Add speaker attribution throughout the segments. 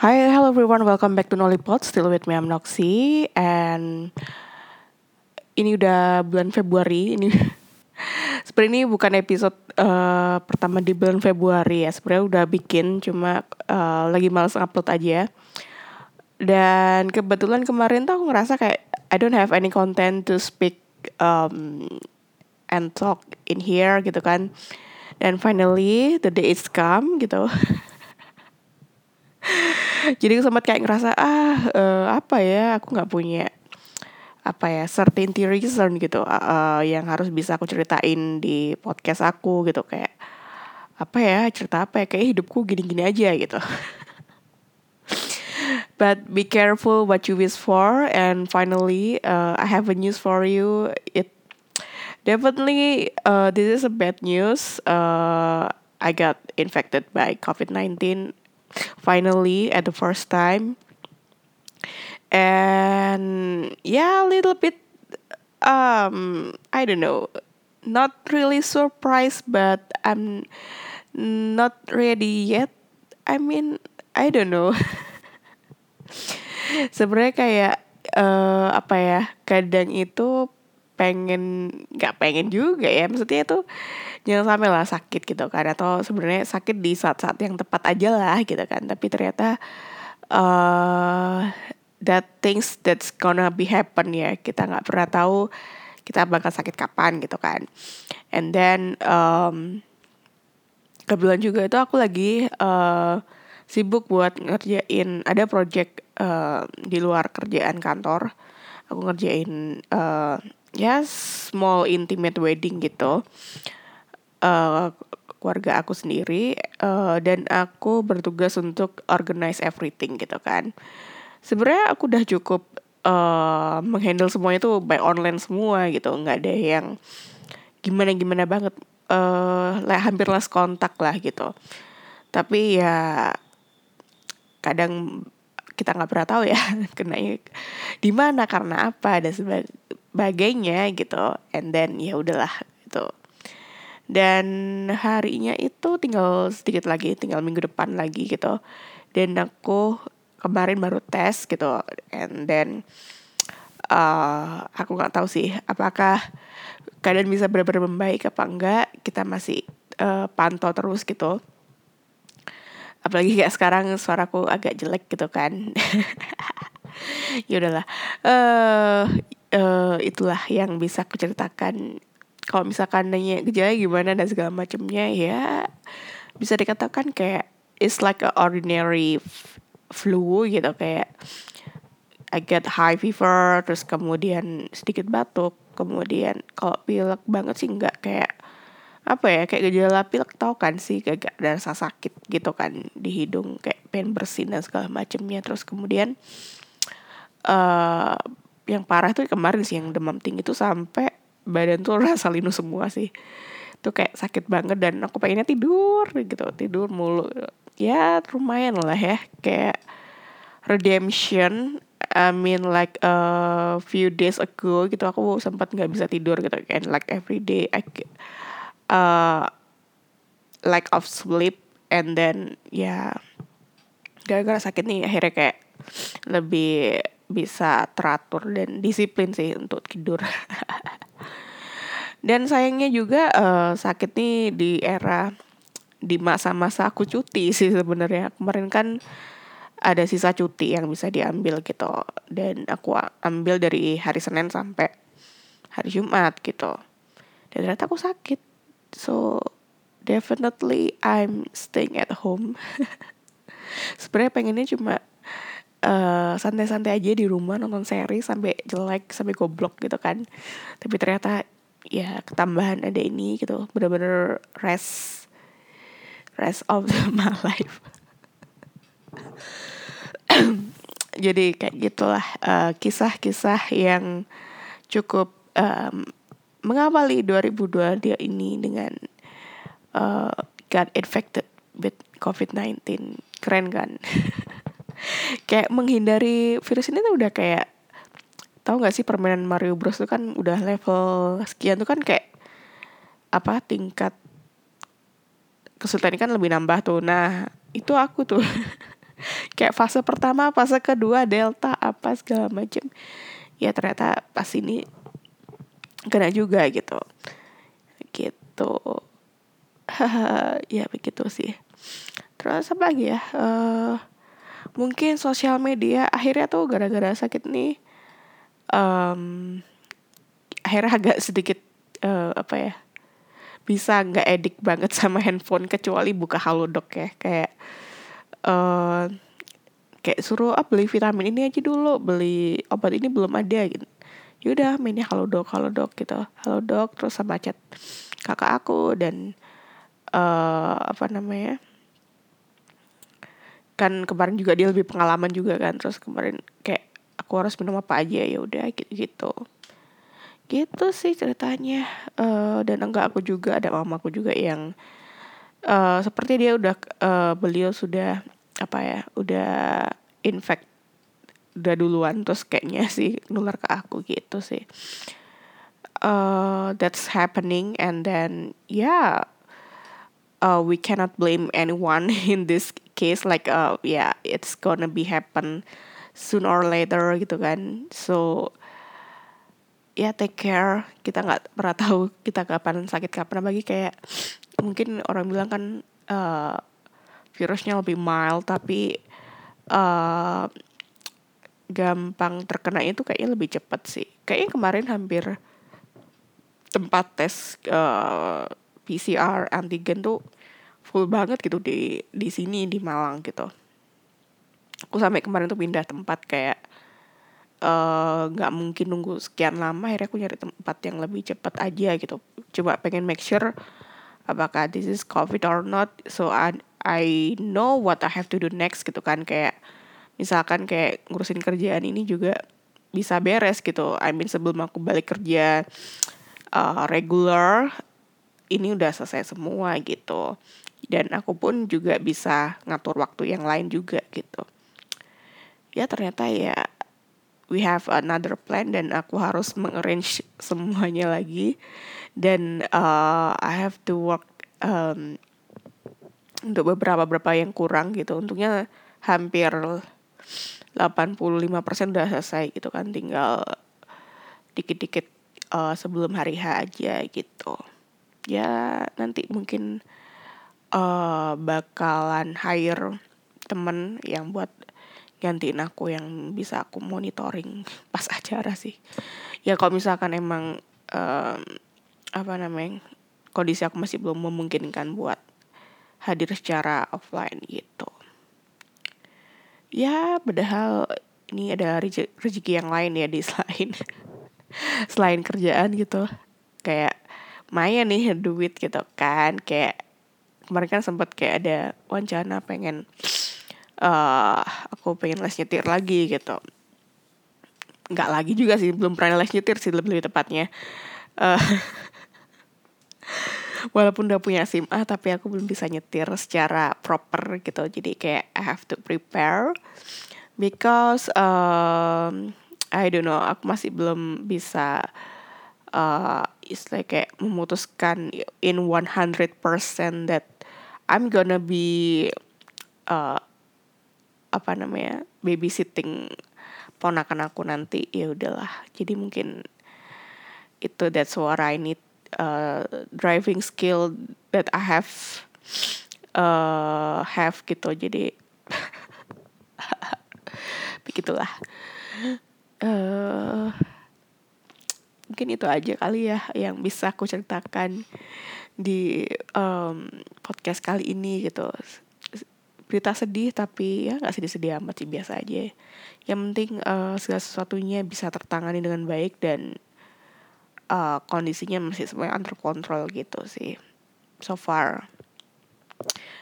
Speaker 1: Hi, hello everyone. Welcome back to Nollipod. Still with me, I'm Noxy. And ini udah bulan Februari. Ini sebenarnya ini bukan episode uh, pertama di bulan Februari ya. Sebenarnya udah bikin, cuma uh, lagi males upload aja. Dan kebetulan kemarin tuh aku ngerasa kayak I don't have any content to speak um, and talk in here gitu kan. Dan finally the day is come gitu. jadi sempat kayak ngerasa ah uh, apa ya aku nggak punya apa ya certainty reason gitu uh, yang harus bisa aku ceritain di podcast aku gitu. Kayak apa ya cerita apa ya kayak hidupku gini-gini aja gitu. But be careful what you wish for and finally uh, I have a news for you. It definitely uh, this is a bad news. Uh, I got infected by COVID-19 finally at the first time. And yeah a little bit um i don't know. Not really surprised but i'm not ready yet. I mean i don't know. Sebenarnya kayak uh, apa ya kadang itu pengen nggak pengen juga ya. Maksudnya itu jangan sampai lah sakit gitu kan atau sebenarnya sakit di saat-saat yang tepat aja lah gitu kan. Tapi ternyata uh, that things that's gonna be happen ya kita nggak pernah tahu kita bakal sakit kapan gitu kan. And then um, kebetulan juga itu aku lagi uh, sibuk buat ngerjain ada project uh, di luar kerjaan kantor. Aku ngerjain uh, ya small intimate wedding gitu uh, keluarga aku sendiri uh, dan aku bertugas untuk organize everything gitu kan. Sebenarnya aku udah cukup uh, menghandle semuanya tuh by online semua gitu. Nggak ada yang gimana gimana banget uh, hampir last kontak lah gitu. Tapi ya kadang kita nggak pernah tahu ya kena di mana karena apa dan sebagainya gitu. And then ya udahlah gitu dan harinya itu tinggal sedikit lagi tinggal minggu depan lagi gitu. Dan aku kemarin baru tes gitu. And then uh, aku nggak tahu sih apakah keadaan bisa benar-benar membaik apa enggak. Kita masih uh, pantau terus gitu. Apalagi kayak sekarang suaraku agak jelek gitu kan. Ya udahlah. Uh, uh, itulah yang bisa aku ceritakan kalau misalkan nanya gejala gimana dan segala macamnya ya bisa dikatakan kayak it's like a ordinary flu gitu kayak I get high fever terus kemudian sedikit batuk kemudian kalau pilek banget sih nggak kayak apa ya kayak gejala pilek tau kan sih kayak ada rasa sakit gitu kan di hidung kayak pengen bersin dan segala macemnya terus kemudian uh, yang parah tuh kemarin sih yang demam tinggi tuh sampai badan tuh rasa linu semua sih. Tuh kayak sakit banget dan aku pengennya tidur gitu. Tidur mulu. Ya lumayan lah ya. Kayak redemption I mean like a few days ago gitu aku sempat nggak bisa tidur gitu kan. Like every day I uh, lack of sleep and then ya gara-gara sakit nih akhirnya kayak lebih bisa teratur dan disiplin sih untuk tidur. Dan sayangnya juga uh, sakit nih di era di masa-masa aku cuti sih sebenarnya. Kemarin kan ada sisa cuti yang bisa diambil gitu. Dan aku ambil dari hari Senin sampai hari Jumat gitu. Dan ternyata aku sakit. So definitely I'm staying at home. Sebenarnya pengennya cuma eh, santai-santai aja di rumah nonton seri sampai jelek sampai goblok gitu kan. Tapi ternyata ya ketambahan ada ini gitu bener-bener rest rest of my life. Jadi kayak gitulah uh, kisah-kisah yang cukup um, mengawali 2022 ini dengan uh, got infected with COVID-19. Keren kan? kayak menghindari virus ini tuh udah kayak tahu nggak sih permainan Mario Bros tuh kan udah level sekian tuh kan kayak apa tingkat kesulitan kan lebih nambah tuh. Nah, itu aku tuh kayak fase pertama fase kedua delta apa segala macam ya ternyata pas ini kena juga gitu. Gitu. Ya begitu sih. Terus apa lagi ya? Uh, mungkin sosial media akhirnya tuh gara-gara sakit nih um, akhirnya agak sedikit uh, apa ya bisa nggak edik banget sama handphone kecuali buka halodoc ya. Kayak uh, kayak suruh ah beli vitamin ini aja dulu beli obat ini belum ada gitu. Yaudah mainnya halodoc halodoc gitu. Halodoc terus sama chat kakak aku dan uh, apa namanya kan kemarin juga dia lebih pengalaman juga kan. Terus kemarin kayak aku harus minum apa aja ya udah gitu gitu gitu sih ceritanya. Uh, dan enggak aku juga ada mamaku juga yang uh, seperti dia udah uh, beliau sudah apa ya udah infect udah duluan terus kayaknya sih nular ke aku gitu sih. Uh, that's happening and then yeah uh, we cannot blame anyone in this case like uh yeah it's gonna be happen soon or later gitu kan. So ya yeah, take care. Kita nggak pernah tahu kita kapan sakit kapan. Bagi kayak mungkin orang bilang kan uh, virusnya lebih mild tapi uh, gampang terkena itu kayaknya lebih cepat sih. Kayaknya kemarin hampir tempat tes uh, PCR antigen tuh full banget gitu di di sini di Malang gitu. Aku sampai kemarin tuh pindah tempat kayak eh, nggak uh, mungkin nunggu sekian lama akhirnya aku nyari tempat yang lebih cepat aja gitu. Coba pengen make sure apakah this is covid or not so I I know what I have to do next gitu kan. Kayak misalkan kayak ngurusin kerjaan ini juga bisa beres gitu. I mean sebelum aku balik kerja uh, regular ini udah selesai semua gitu. Dan aku pun juga bisa ngatur waktu yang lain juga gitu. Ya ternyata ya we have another plan dan aku harus mengarrange semuanya lagi. Dan uh, I have to work um, untuk beberapa beberapa yang kurang gitu. Untungnya hampir 85% udah selesai gitu kan. Tinggal dikit-dikit uh, sebelum hari H aja gitu ya nanti mungkin uh, bakalan hire temen yang buat gantiin aku yang bisa aku monitoring pas acara sih. Ya kalau misalkan emang um, apa namanya kondisi aku masih belum memungkinkan buat hadir secara offline gitu. Ya padahal ini ada rezeki yang lain ya di selain selain kerjaan gitu. Kayak Maya nih duit gitu kan. Kayak kemarin kan sempat kayak ada wacana pengen uh, aku pengen les nyetir lagi gitu. Nggak lagi juga sih belum pernah les nyetir sih lebih, lebih tepatnya. Uh, walaupun udah punya SIM A tapi aku belum bisa nyetir secara proper gitu. Jadi kayak I have to prepare because um, I don't know aku masih belum bisa uh, istilah kayak memutuskan in 100% that I'm gonna be uh, apa namanya babysitting ponakan aku nanti ya udahlah. Jadi mungkin itu that's what I need uh, driving skill that I have uh, have gitu. Jadi begitulah. Uh, mungkin itu aja kali ya yang bisa aku ceritakan di um, podcast kali ini gitu. Berita sedih tapi ya nggak sedih-sedih amat sih biasa aja. Yang penting uh, segala sesuatunya bisa tertangani dengan baik dan uh, kondisinya masih semuanya under control gitu sih so far.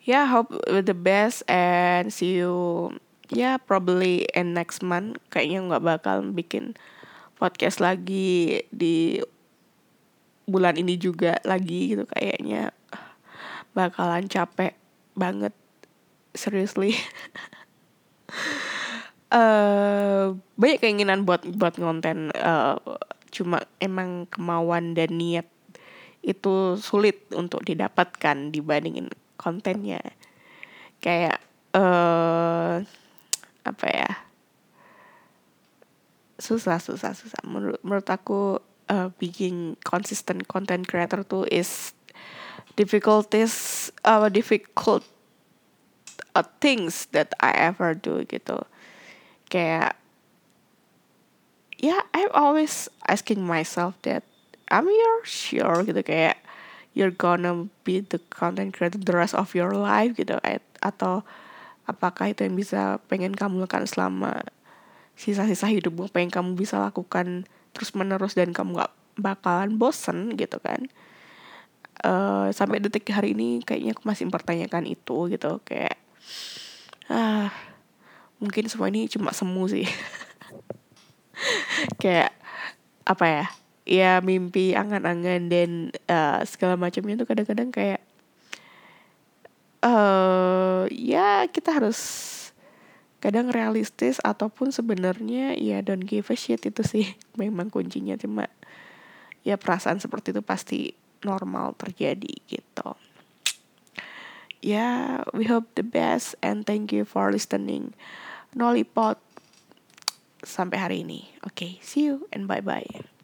Speaker 1: Yeah hope the best and see you yeah probably in next month. Kayaknya nggak bakal bikin podcast lagi di bulan ini juga lagi gitu kayaknya bakalan capek banget. Seriously. Uh, banyak keinginan buat buat konten uh, cuma emang kemauan dan niat itu sulit untuk didapatkan dibandingin kontennya. Kayak uh, apa ya susah susah susah. Menurut menurut aku uh, being consistent content creator tuh is difficulties uh, difficult uh, things that I ever do gitu. Kayak ya yeah, I'm always asking myself that I'm you sure? Gitu kayak you're gonna be the content creator the rest of your life gitu. Atau apakah itu yang bisa pengen kamu lakukan selama sisa-sisa hidupmu pengen kamu bisa lakukan terus menerus dan kamu gak bakalan bosen gitu kan. Uh, sampai detik hari ini kayaknya aku masih mempertanyakan itu gitu. Kayak ah mungkin semua ini cuma semu sih. Kayak apa ya ya mimpi angan-angan dan uh, segala macamnya tuh kadang-kadang kayak uh, ya kita harus kadang realistis ataupun sebenarnya ya don't give a shit itu sih memang kuncinya cuma ya perasaan seperti itu pasti normal terjadi gitu yeah, we hope the best and thank you for listening. Nolipot sampai hari ini. Oke, okay, see you and bye bye.